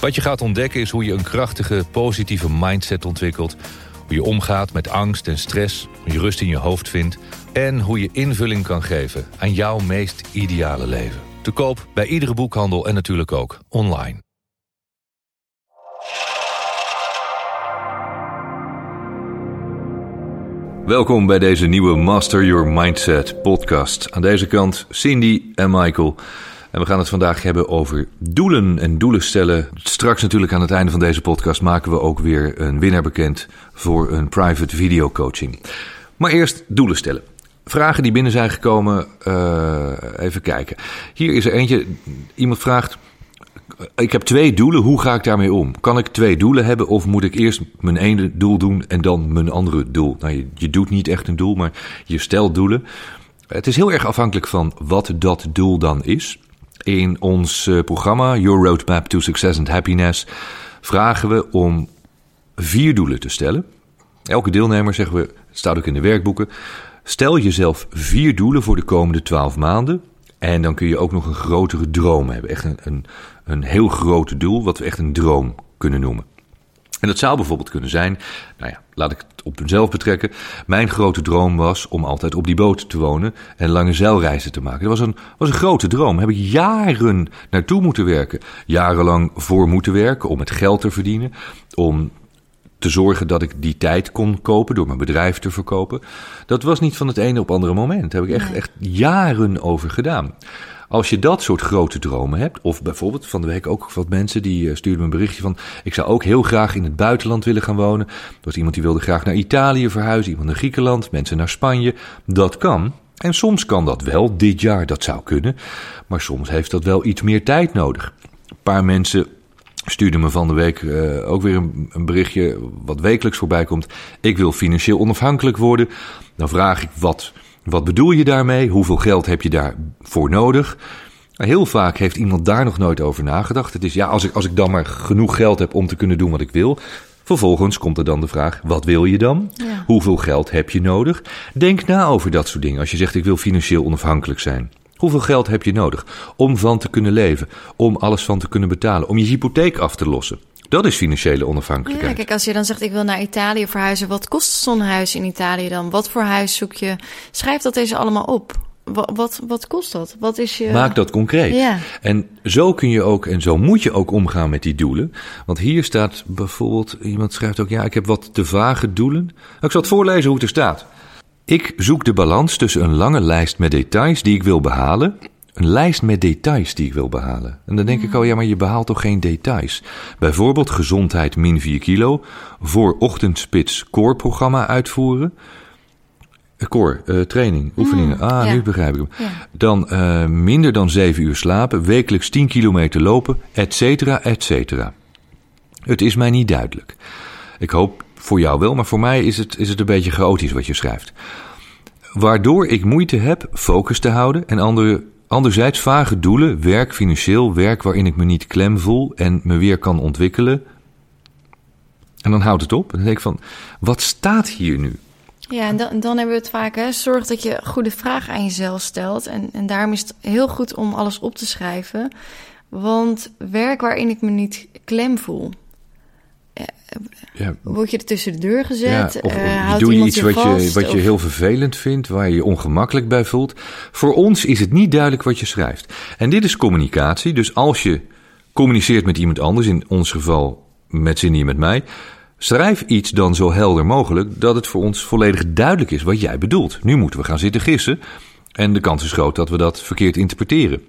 Wat je gaat ontdekken is hoe je een krachtige, positieve mindset ontwikkelt. Hoe je omgaat met angst en stress, hoe je rust in je hoofd vindt... en hoe je invulling kan geven aan jouw meest ideale leven. Te koop bij iedere boekhandel en natuurlijk ook online. Welkom bij deze nieuwe Master Your Mindset podcast. Aan deze kant Cindy en Michael... En we gaan het vandaag hebben over doelen en doelen stellen. Straks natuurlijk aan het einde van deze podcast maken we ook weer een winnaar bekend voor een private video coaching. Maar eerst doelen stellen. Vragen die binnen zijn gekomen, uh, even kijken. Hier is er eentje. Iemand vraagt: Ik heb twee doelen, hoe ga ik daarmee om? Kan ik twee doelen hebben of moet ik eerst mijn ene doel doen en dan mijn andere doel? Nou, je doet niet echt een doel, maar je stelt doelen. Het is heel erg afhankelijk van wat dat doel dan is. In ons eh, programma Your Roadmap to Success and Happiness vragen we om vier doelen te stellen. Elke deelnemer, zeggen we, staat ook in de werkboeken, stel jezelf vier doelen voor de komende twaalf maanden. En dan kun je ook nog een grotere droom hebben. Echt een, een, een heel groot doel, wat we echt een droom kunnen noemen. En dat zou bijvoorbeeld kunnen zijn, nou ja, laat ik het op mezelf betrekken. Mijn grote droom was om altijd op die boot te wonen en lange zeilreizen te maken. Dat was een, was een grote droom. Daar heb ik jaren naartoe moeten werken. Jarenlang voor moeten werken om het geld te verdienen. Om te zorgen dat ik die tijd kon kopen door mijn bedrijf te verkopen. Dat was niet van het ene op het andere moment. Daar heb ik echt, echt jaren over gedaan. Als je dat soort grote dromen hebt, of bijvoorbeeld van de week ook wat mensen die uh, stuurden me een berichtje van: ik zou ook heel graag in het buitenland willen gaan wonen. Er was iemand die wilde graag naar Italië verhuizen, iemand naar Griekenland, mensen naar Spanje. Dat kan. En soms kan dat wel dit jaar, dat zou kunnen. Maar soms heeft dat wel iets meer tijd nodig. Een paar mensen stuurden me van de week uh, ook weer een, een, berichtje wat wekelijks voorbij komt. Ik wil financieel onafhankelijk worden. Dan vraag ik wat wat bedoel je daarmee? Hoeveel geld heb je daarvoor nodig? Heel vaak heeft iemand daar nog nooit over nagedacht. Het is ja, als ik, als ik dan maar genoeg geld heb om te kunnen doen wat ik wil. Vervolgens komt er dan de vraag: wat wil je dan? Ja. Hoeveel geld heb je nodig? Denk na over dat soort dingen. Als je zegt: ik wil financieel onafhankelijk zijn. Hoeveel geld heb je nodig om van te kunnen leven, om alles van te kunnen betalen, om je hypotheek af te lossen? Dat is financiële onafhankelijkheid. Ja, kijk, als je dan zegt ik wil naar Italië verhuizen, wat kost zo'n huis in Italië dan? Wat voor huis zoek je? Schrijf dat eens allemaal op. Wat, wat, wat, kost dat? Wat is je... Maak dat concreet. Ja. En zo kun je ook en zo moet je ook omgaan met die doelen. Want hier staat bijvoorbeeld, iemand schrijft ook, ja, ik heb wat te vage doelen. Nou, ik zal het voorlezen hoe het er staat. Ik zoek de balans tussen een lange lijst met details die ik wil behalen een lijst met details die ik wil behalen. En dan denk ik, oh ja, maar je behaalt toch geen details? Bijvoorbeeld gezondheid min 4 kilo, voor ochtendspits koorprogramma uitvoeren. Koor, uh, training, oefeningen. Mm, ah, nu begrijp ik hem. Dan uh, minder dan 7 uur slapen, wekelijks 10 kilometer lopen, et cetera, et cetera. Het is mij niet duidelijk. Ik hoop voor jou wel, maar voor mij is het, is het een beetje chaotisch wat je schrijft. Waardoor ik moeite heb focus te houden en andere Anderzijds vage doelen, werk financieel, werk waarin ik me niet klem voel en me weer kan ontwikkelen. En dan houdt het op. En dan denk ik van, wat staat hier nu? Ja, en dan, dan hebben we het vaak, hè, zorg dat je goede vragen aan jezelf stelt. En, en daarom is het heel goed om alles op te schrijven. Want werk waarin ik me niet klem voel. Ja. Word je er tussen de deur gezet? Ja, of, uh, doe je iets wat, je, wat je heel vervelend vindt, waar je je ongemakkelijk bij voelt? Voor ons is het niet duidelijk wat je schrijft. En dit is communicatie. Dus als je communiceert met iemand anders, in ons geval met Cindy en met mij, schrijf iets dan zo helder mogelijk dat het voor ons volledig duidelijk is wat jij bedoelt. Nu moeten we gaan zitten gissen. En de kans is groot dat we dat verkeerd interpreteren.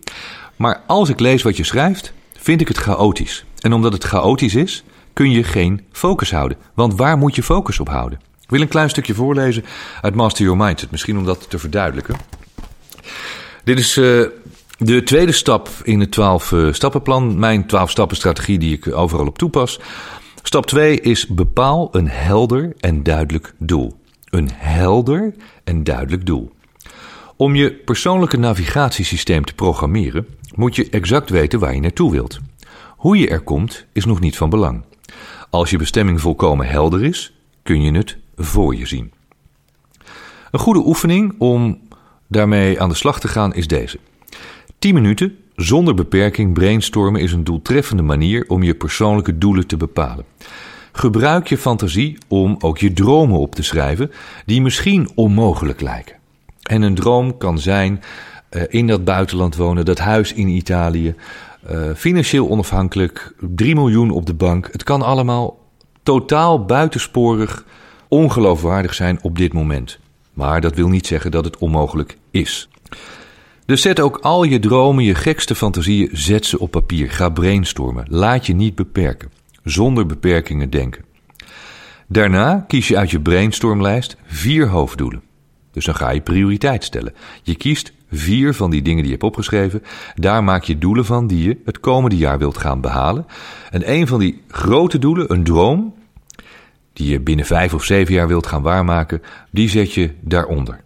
Maar als ik lees wat je schrijft, vind ik het chaotisch. En omdat het chaotisch is, kun je geen focus houden. Want waar moet je focus op houden? Ik wil een klein stukje voorlezen uit Master Your Mindset, misschien om dat te verduidelijken. Dit is uh, De tweede stap in het 12-stappenplan, mijn 12-stappen-strategie die ik overal op toepas. Stap 2 is bepaal een helder en duidelijk doel. Een helder en duidelijk doel. Om je persoonlijke navigatiesysteem te programmeren, moet je exact weten waar je naartoe wilt. Hoe je er komt is nog niet van belang. Als je bestemming volkomen helder is, kun je het voor je zien. Een goede oefening om daarmee aan de slag te gaan is deze. 10 minuten zonder beperking brainstormen is een doeltreffende manier om je persoonlijke doelen te bepalen. Gebruik je fantasie om ook je dromen op te schrijven die misschien onmogelijk lijken. En een droom kan zijn uh, in dat buitenland wonen, dat huis in Italië, uh, financieel onafhankelijk, 3 miljoen op de bank. Het kan allemaal totaal buitensporig, ongeloofwaardig zijn op dit moment. Maar dat wil niet zeggen dat het onmogelijk is. Dus zet ook al je dromen, je gekste fantasieën, zet ze op papier. Ga brainstormen. Laat je niet beperken. Zonder beperkingen denken. Daarna kies je uit je brainstormlijst vier hoofddoelen. Dus dan ga je prioriteit stellen. Je kiest vier van die dingen die je hebt opgeschreven. Daar maak je doelen van die je het komende jaar wilt gaan behalen. En een van die grote doelen, een droom, die je binnen vijf of zeven jaar wilt gaan waarmaken, die zet je daaronder.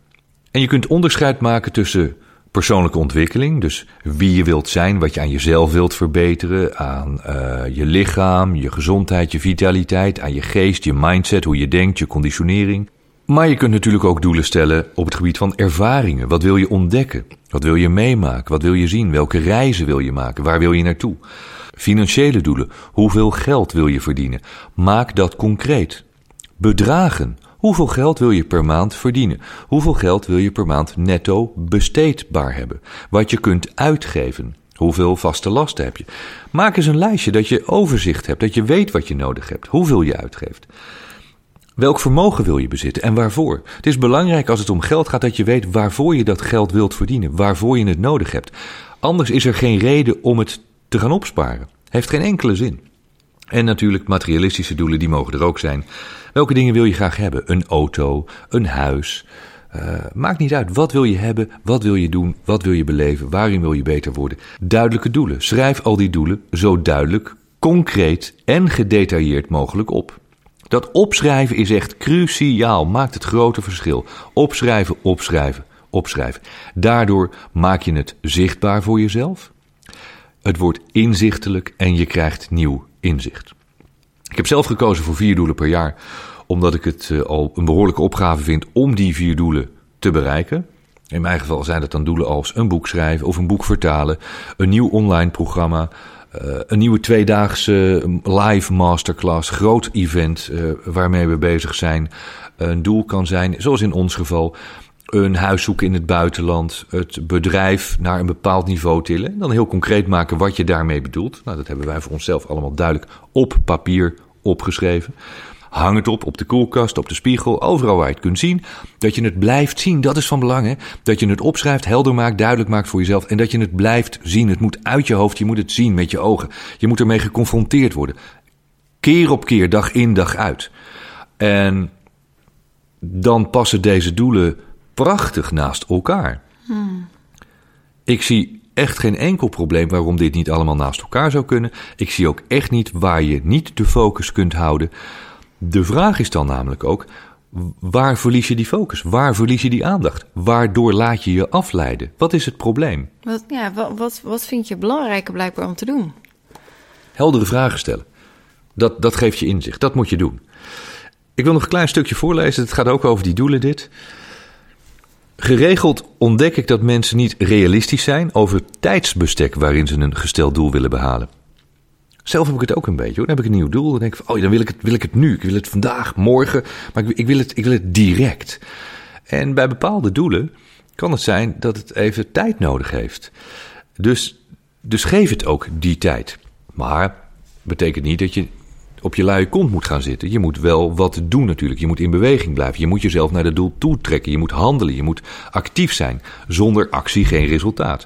En je kunt onderscheid maken tussen persoonlijke ontwikkeling, dus wie je wilt zijn, wat je aan jezelf wilt verbeteren, aan uh, je lichaam, je gezondheid, je vitaliteit, aan je geest, je mindset, hoe je denkt, je conditionering. Maar je kunt natuurlijk ook doelen stellen op het gebied van ervaringen. Wat wil je ontdekken? Wat wil je meemaken? Wat wil je zien? Welke reizen wil je maken? Waar wil je naartoe? Financiële doelen. Hoeveel geld wil je verdienen? Maak dat concreet. Bedragen. Hoeveel geld wil je per maand verdienen? Hoeveel geld wil je per maand netto besteedbaar hebben? Wat je kunt uitgeven. Hoeveel vaste lasten heb je? Maak eens een lijstje dat je overzicht hebt, dat je weet wat je nodig hebt, hoeveel je uitgeeft. Welk vermogen wil je bezitten en waarvoor? Het is belangrijk als het om geld gaat dat je weet waarvoor je dat geld wilt verdienen, waarvoor je het nodig hebt. Anders is er geen reden om het te gaan opsparen. Heeft geen enkele zin. En natuurlijk materialistische doelen, die mogen er ook zijn. Welke dingen wil je graag hebben? Een auto, een huis. Uh, maakt niet uit. Wat wil je hebben? Wat wil je doen? Wat wil je beleven? Waarin wil je beter worden? Duidelijke doelen. Schrijf al die doelen zo duidelijk, concreet en gedetailleerd mogelijk op. Dat opschrijven is echt cruciaal, maakt het grote verschil. Opschrijven, opschrijven, opschrijven. Daardoor maak je het zichtbaar voor jezelf. Het wordt inzichtelijk en je krijgt nieuw inzicht. Ik heb zelf gekozen voor vier doelen per jaar, omdat ik het uh, al een behoorlijke opgave vind om die vier doelen te bereiken. In mijn geval zijn dat dan doelen als een boek schrijven of een boek vertalen, een nieuw online programma, uh, een nieuwe tweedaagse live masterclass, groot event uh, waarmee we bezig zijn. Een doel kan zijn, zoals in ons geval, een huis zoeken in het buitenland, het bedrijf naar een bepaald niveau tillen. En dan heel concreet maken wat je daarmee bedoelt. Nou, dat hebben wij voor onszelf allemaal duidelijk op papier opgeschreven. Hang het op op de koelkast, op de spiegel, overal waar je het kunt zien. Dat je het blijft zien, dat is van belang. Hè? Dat je het opschrijft, helder maakt, duidelijk maakt voor jezelf. En dat je het blijft zien. Het moet uit je hoofd, je moet het zien met je ogen. Je moet ermee geconfronteerd worden. Keer op keer, dag in, dag uit. En dan passen deze doelen prachtig naast elkaar. Hmm. Ik zie echt geen enkel probleem waarom dit niet allemaal naast elkaar zou kunnen. Ik zie ook echt niet waar je niet de focus kunt houden. De vraag is dan namelijk ook: waar verlies je die focus? Waar verlies je die aandacht? Waardoor laat je je afleiden? Wat is het probleem? Wat, ja, wat, wat, wat vind je belangrijker blijkbaar om te doen? Heldere vragen stellen. Dat, dat geeft je inzicht. Dat moet je doen. Ik wil nog een klein stukje voorlezen. Het gaat ook over die doelen, dit. Geregeld ontdek ik dat mensen niet realistisch zijn over het tijdsbestek waarin ze een gesteld doel willen behalen. Zelf heb ik het ook een beetje hoor. Dan heb ik een nieuw doel. Dan denk ik van, oh, dan wil ik het, wil ik het nu. Ik wil het vandaag, morgen. Maar ik, ik, wil het, ik wil het direct. En bij bepaalde doelen kan het zijn dat het even tijd nodig heeft. Dus, dus geef het ook die tijd. Maar betekent niet dat je op je luie kont moet gaan zitten. Je moet wel wat doen natuurlijk. Je moet in beweging blijven. Je moet jezelf naar het doel toe trekken. Je moet handelen. Je moet actief zijn. Zonder actie geen resultaat.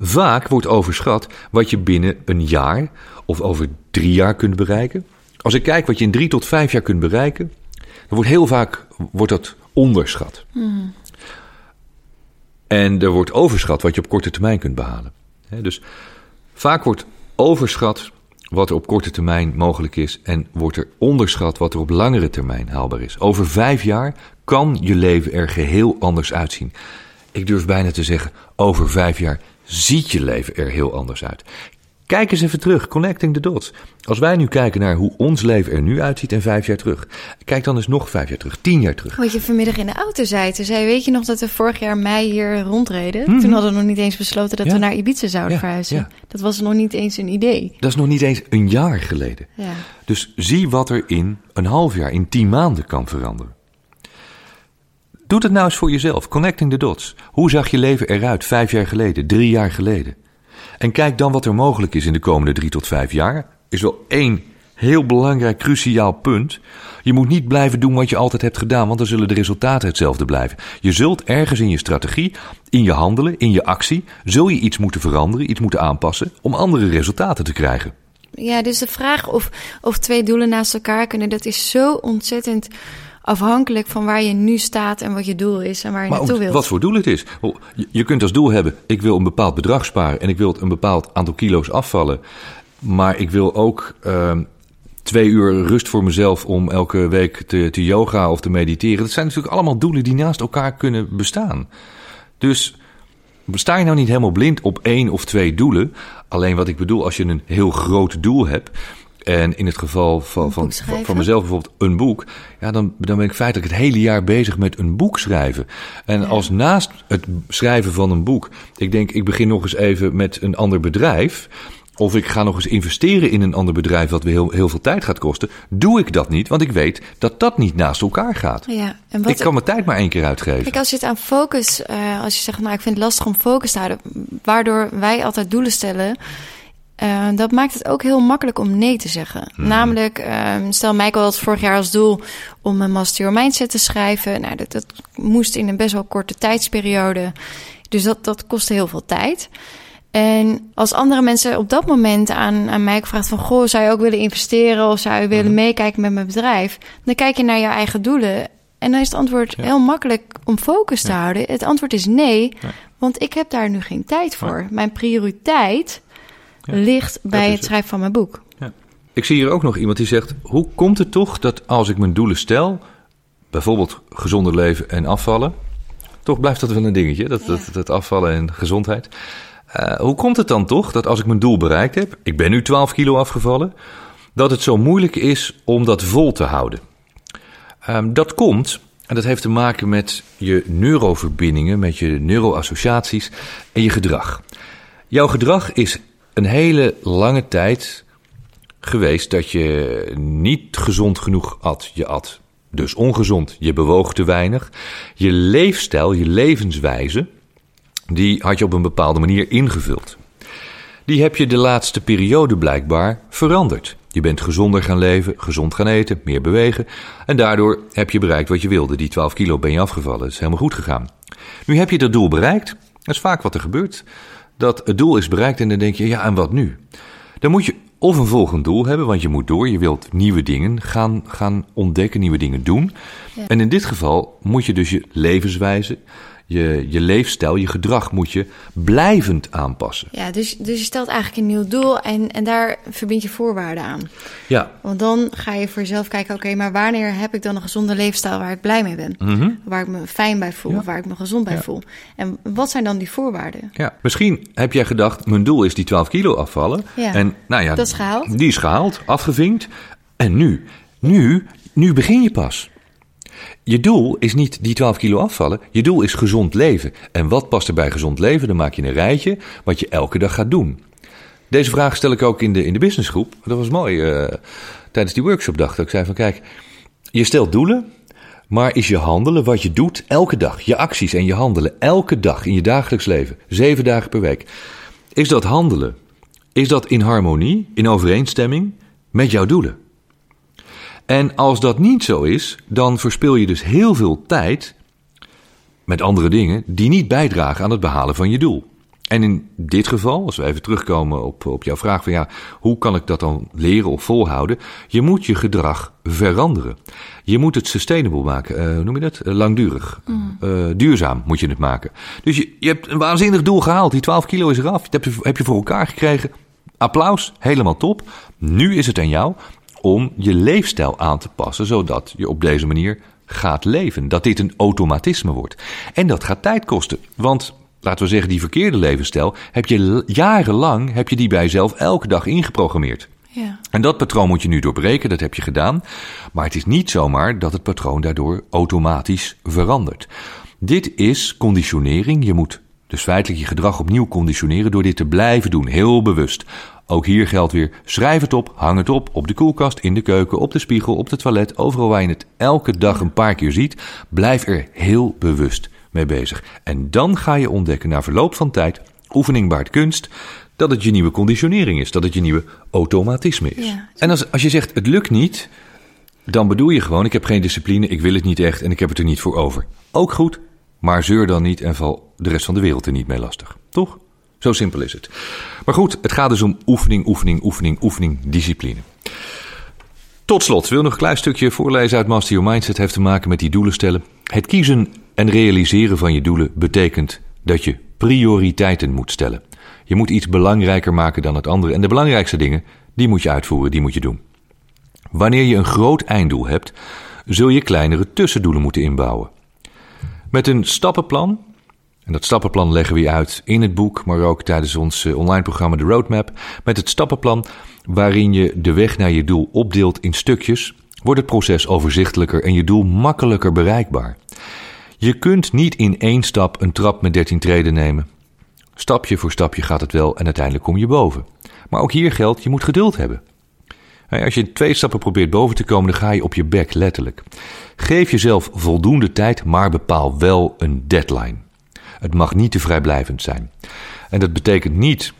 Vaak wordt overschat wat je binnen een jaar of over drie jaar kunt bereiken. Als ik kijk wat je in drie tot vijf jaar kunt bereiken, dan wordt heel vaak wordt dat onderschat. En er wordt overschat wat je op korte termijn kunt behalen. Dus vaak wordt overschat wat er op korte termijn mogelijk is en wordt er onderschat wat er op langere termijn haalbaar is. Over vijf jaar kan je leven er geheel anders uitzien. Ik durf bijna te zeggen, over vijf jaar ziet je leven er heel anders uit. Kijk eens even terug, connecting the dots. Als wij nu kijken naar hoe ons leven er nu uitziet en vijf jaar terug. Kijk dan eens nog vijf jaar terug, tien jaar terug. Wat je vanmiddag in de auto zei. Toen zei, weet je nog dat we vorig jaar mei hier rondreden? Mhm. Toen hadden we nog niet eens besloten dat Ja. we naar Ibiza zouden Ja, verhuizen. ja. Dat was nog niet eens een idee. Dat is nog niet eens een jaar geleden. Ja. Dus zie wat er in een half jaar, in tien maanden kan veranderen. Doe het nou eens voor jezelf. Connecting the dots. Hoe zag je leven eruit vijf jaar geleden, drie jaar geleden? En kijk dan wat er mogelijk is in de komende drie tot vijf jaar. Is wel één heel belangrijk, cruciaal punt. Je moet niet blijven doen wat je altijd hebt gedaan, want dan zullen de resultaten hetzelfde blijven. Je zult ergens in je strategie, in je handelen, in je actie, zul je iets moeten veranderen, iets moeten aanpassen om andere resultaten te krijgen. Ja, dus de vraag of, of twee doelen naast elkaar kunnen, dat is zo ontzettend afhankelijk van waar je nu staat en wat je doel is en waar je Maar naartoe wilt. wat voor doel het is. Je- Je kunt als doel hebben, ik wil een bepaald bedrag sparen en ik wil een bepaald aantal kilo's afvallen. Maar ik wil ook ehm, twee uur rust voor mezelf om elke week te, te yoga of te mediteren. Dat zijn natuurlijk allemaal doelen die naast elkaar kunnen bestaan. Dus sta je nou niet helemaal blind op één of twee doelen. Alleen wat ik bedoel, als je een heel groot doel hebt. En in het geval van, van, van mezelf bijvoorbeeld een boek. Ja, dan, dan ben ik feitelijk het hele jaar bezig met een boek schrijven. En als naast het schrijven van een boek, ik denk ik begin nog eens even met een ander bedrijf. Of ik ga nog eens investeren in een ander bedrijf wat weer heel, heel veel tijd gaat kosten. Doe ik dat niet, want ik weet dat dat niet naast elkaar gaat. Ja, en wat, Ik kan mijn tijd maar één keer uitgeven. Kijk, als je het aan focus, eh, als je zegt, nou, ik vind het lastig om focus te houden, waardoor wij altijd doelen stellen, eh, dat maakt het ook heel makkelijk om nee te zeggen. Namelijk, eh, stel Michael had vorig jaar als doel om een Master Mindset te schrijven. Nou, dat, dat moest in een best wel korte tijdsperiode. Dus dat, dat kostte heel veel tijd. En als andere mensen op dat moment aan, aan mij vragen van... Goh, zou je ook willen investeren of zou je willen meekijken met mijn bedrijf? Dan kijk je naar je eigen doelen. En dan is het antwoord Ja. heel makkelijk om focus te houden. Het antwoord is nee, Ja. want ik heb daar nu geen tijd voor. Mijn prioriteit ligt bij het. schrijven van mijn boek. Ik zie hier ook nog iemand die zegt: Hoe komt het toch dat als ik mijn doelen stel, bijvoorbeeld gezonder leven en afvallen, toch blijft dat wel een dingetje, dat, dat, dat afvallen en gezondheid. Eh, hoe komt het dan toch dat als ik mijn doel bereikt heb, ik ben nu 12 kilo afgevallen, dat het zo moeilijk is om dat vol te houden? Ehm, dat komt, en dat heeft te maken met je neuroverbindingen, met je neuroassociaties en je gedrag. Jouw gedrag is een hele lange tijd geweest dat je niet gezond genoeg at. Je at dus ongezond, je bewoog te weinig. Je leefstijl, je levenswijze, die had je op een bepaalde manier ingevuld. Die heb je de laatste periode blijkbaar veranderd. Je bent gezonder gaan leven, gezond gaan eten, meer bewegen. En daardoor heb je bereikt wat je wilde. Die 12 kilo ben je afgevallen. Het is helemaal goed gegaan. Nu heb je dat doel bereikt. Dat is vaak wat er gebeurt. Dat het doel is bereikt en dan denk je, ja, en wat nu? Dan moet je of een volgend doel hebben, want je moet door. Je wilt nieuwe dingen gaan, gaan ontdekken, nieuwe dingen doen. Ja. En in dit geval moet je dus je levenswijze, je, je leefstijl, je gedrag moet je blijvend aanpassen. Ja, dus, dus je stelt eigenlijk een nieuw doel en, en daar verbind je voorwaarden aan. Ja, Want dan ga je voor jezelf kijken, oké, maar wanneer heb ik dan een gezonde leefstijl waar ik blij mee ben? Mhm. Waar ik me fijn bij voel, Ja. waar ik me gezond bij Ja. voel. En wat zijn dan die voorwaarden? ja. Misschien heb jij gedacht, mijn doel is die 12 kilo afvallen. Ja, en nou ja, dat is gehaald. Die is gehaald, afgevinkt. En nu, nu, nu begin je pas. Je doel is niet die 12 kilo afvallen. Je doel is gezond leven. En wat past er bij gezond leven? Dan maak je een rijtje wat je elke dag gaat doen. Deze vraag stel ik ook in de, in de businessgroep. Dat was mooi. eh, tijdens die workshopdag. Dat ik zei van kijk, je stelt doelen. Maar is je handelen wat je doet elke dag? Je acties en je handelen elke dag in je dagelijks leven. Zeven dagen per week. Is dat handelen? Is dat in harmonie, in overeenstemming met jouw doelen? En als dat niet zo is, dan verspil je dus heel veel tijd met andere dingen die niet bijdragen aan het behalen van je doel. En in dit geval, als we even terugkomen op, op jouw vraag van ja, hoe kan ik dat dan leren of volhouden? Je moet je gedrag veranderen. Je moet het sustainable maken. Uh, hoe noem je dat? Uh, langdurig. Mm. Uh, duurzaam moet je het maken. Dus je, je hebt een waanzinnig doel gehaald. Die 12 kilo is eraf. Dat heb je, heb je voor elkaar gekregen. Applaus, helemaal top. Nu is het aan jou om je leefstijl aan te passen, zodat je op deze manier gaat leven. Dat dit een automatisme wordt. En dat gaat tijd kosten. Want laten we zeggen, die verkeerde levensstijl, heb je jarenlang heb je die bij jezelf elke dag ingeprogrammeerd. Ja. En dat patroon moet je nu doorbreken, dat heb je gedaan. Maar het is niet zomaar dat het patroon daardoor automatisch verandert. Dit is conditionering. Je moet dus feitelijk je gedrag opnieuw conditioneren door dit te blijven doen, heel bewust. Ook hier geldt weer: schrijf het op, hang het op, op de koelkast, in de keuken, op de spiegel, op het toilet, overal waar je het elke dag een paar keer ziet. Blijf er heel bewust mee bezig. En dan ga je ontdekken na verloop van tijd, oefening baart kunst, dat het je nieuwe conditionering is, dat het je nieuwe automatisme is. En als, als je zegt het lukt niet, dan bedoel je gewoon: ik heb geen discipline, ik wil het niet echt en ik heb het er niet voor over. Ook goed, maar zeur dan niet en val de rest van de wereld er niet mee lastig. Toch? Zo simpel is het. Maar goed, het gaat dus om oefening, oefening, oefening, oefening, discipline. Tot slot, wil nog een klein stukje voorlezen uit Master Your Mindset. heeft te maken met die doelen stellen. Het kiezen en realiseren van je doelen betekent dat je prioriteiten moet stellen. Je moet iets belangrijker maken dan het andere. En de belangrijkste dingen, die moet je uitvoeren, die moet je doen. Wanneer je een groot einddoel hebt, zul je kleinere tussendoelen moeten inbouwen. Met een stappenplan, en dat stappenplan leggen we uit in het boek, maar ook tijdens ons eh, online programma De Roadmap. Met het stappenplan, waarin je de weg naar je doel opdeelt in stukjes, wordt het proces overzichtelijker en je doel makkelijker bereikbaar. Je kunt niet in één stap een trap met 13 treden nemen. Stapje voor stapje gaat het wel en uiteindelijk kom je boven. Maar ook hier geldt, je moet geduld hebben. Als je twee stappen probeert boven te komen, dan ga je op je bek letterlijk. Geef jezelf voldoende tijd, maar bepaal wel een deadline. Het mag niet te vrijblijvend zijn. En dat betekent niet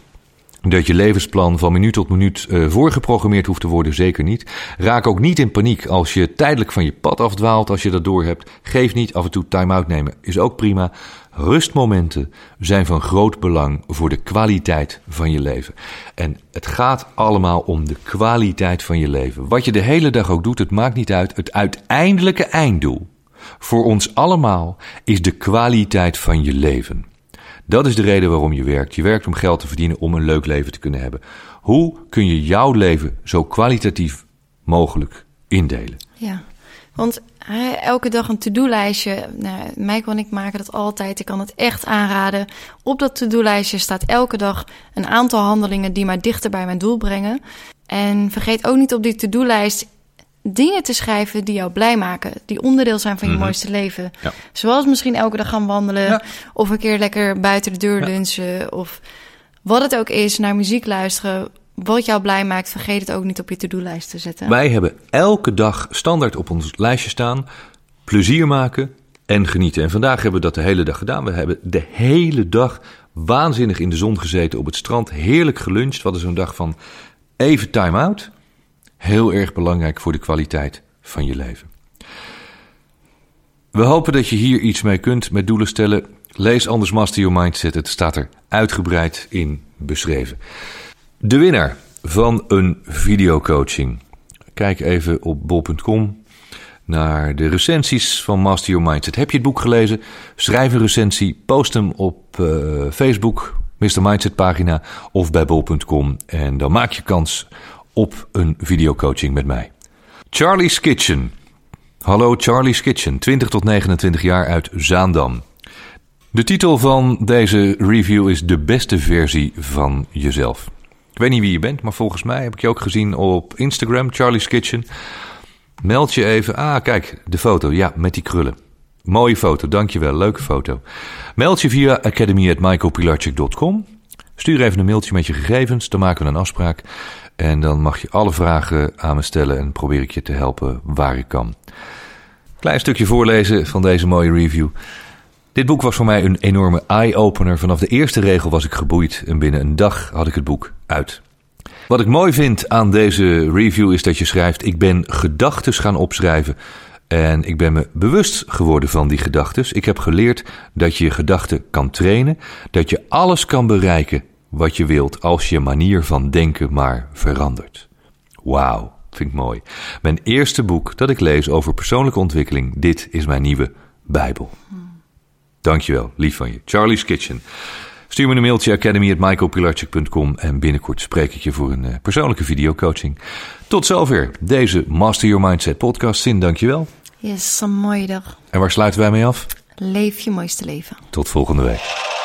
dat je levensplan van minuut tot minuut uh, voorgeprogrammeerd hoeft te worden, zeker niet. Raak ook niet in paniek als je tijdelijk van je pad afdwaalt, als je dat doorhebt. Geef niet af en toe time-out nemen, is ook prima. Rustmomenten zijn van groot belang voor de kwaliteit van je leven. En het gaat allemaal om de kwaliteit van je leven. Wat je de hele dag ook doet, het maakt niet uit. Het uiteindelijke einddoel voor ons allemaal is de kwaliteit van je leven. Dat is de reden waarom je werkt. Je werkt om geld te verdienen om een leuk leven te kunnen hebben. Hoe kun je jouw leven zo kwalitatief mogelijk indelen? Ja, want elke dag een to-do-lijstje. Nou, Michael en ik maken dat altijd. Ik kan het echt aanraden. Op dat to-do-lijstje staat elke dag een aantal handelingen die mij dichter bij mijn doel brengen. En vergeet ook niet op die to-do-lijst dingen te schrijven die jou blij maken. Die onderdeel zijn van je mhm. mooiste leven. Zoals misschien elke dag gaan wandelen. Of een keer lekker buiten de deur lunchen. Of wat het ook is, naar muziek luisteren. Wat jou blij maakt, vergeet het ook niet op je to-do-lijst te zetten. Wij hebben elke dag standaard op ons lijstje staan. Plezier maken en genieten. En vandaag hebben we dat de hele dag gedaan. We hebben de hele dag waanzinnig in de zon gezeten op het strand. Heerlijk geluncht. Wat is zo'n dag van even time-out heel erg belangrijk voor de kwaliteit van je leven. We hopen dat je hier iets mee kunt met doelen stellen. Lees anders Master Your Mindset. Het staat er uitgebreid in beschreven. De winnaar van een videocoaching. Kijk even op bol.com naar de recensies van Master Your Mindset. Heb je het boek gelezen? Schrijf een recensie, post hem op uh, Facebook, Mr. Mindset pagina of bij bol.com. En dan maak je kans op een videocoaching met mij. Charlie's Kitchen. Hallo Charlie's Kitchen, 20 tot 29 jaar uit Zaandam. De titel van deze review is de beste versie van jezelf. Ik weet niet wie je bent, maar volgens mij heb ik je ook gezien op Instagram, Charlie's Kitchen. Meld je even. Ah, kijk, de foto. Ja, met die krullen. Mooie foto, dankjewel. Leuke foto. Meld je via academy.michaelpilarczyk.com. Stuur even een mailtje met je gegevens, dan maken we een afspraak. En dan mag je alle vragen aan me stellen en probeer ik je te helpen waar ik kan. Klein stukje voorlezen van deze mooie review. Dit boek was voor mij een enorme eye-opener. Vanaf de eerste regel was ik geboeid en binnen een dag had ik het boek uit. Wat ik mooi vind aan deze review is dat je schrijft: Ik ben gedachten gaan opschrijven En ik ben me bewust geworden van die gedachten. Ik heb geleerd dat je je gedachten kan trainen, dat je alles kan bereiken wat je wilt als je manier van denken maar verandert. Wauw, vind ik mooi. Mijn eerste boek dat ik lees over persoonlijke ontwikkeling. Dit is mijn nieuwe Bijbel. Dankjewel, lief van je. Charlie's Kitchen. Stuur me een mailtje academy.michaelpilarchik.com en binnenkort spreek ik je voor een uh, persoonlijke videocoaching. Tot zover deze Master Your Mindset podcast. Sin, dankjewel. Yes, een mooie dag. En waar sluiten wij mee af? Leef je mooiste leven. Tot volgende week.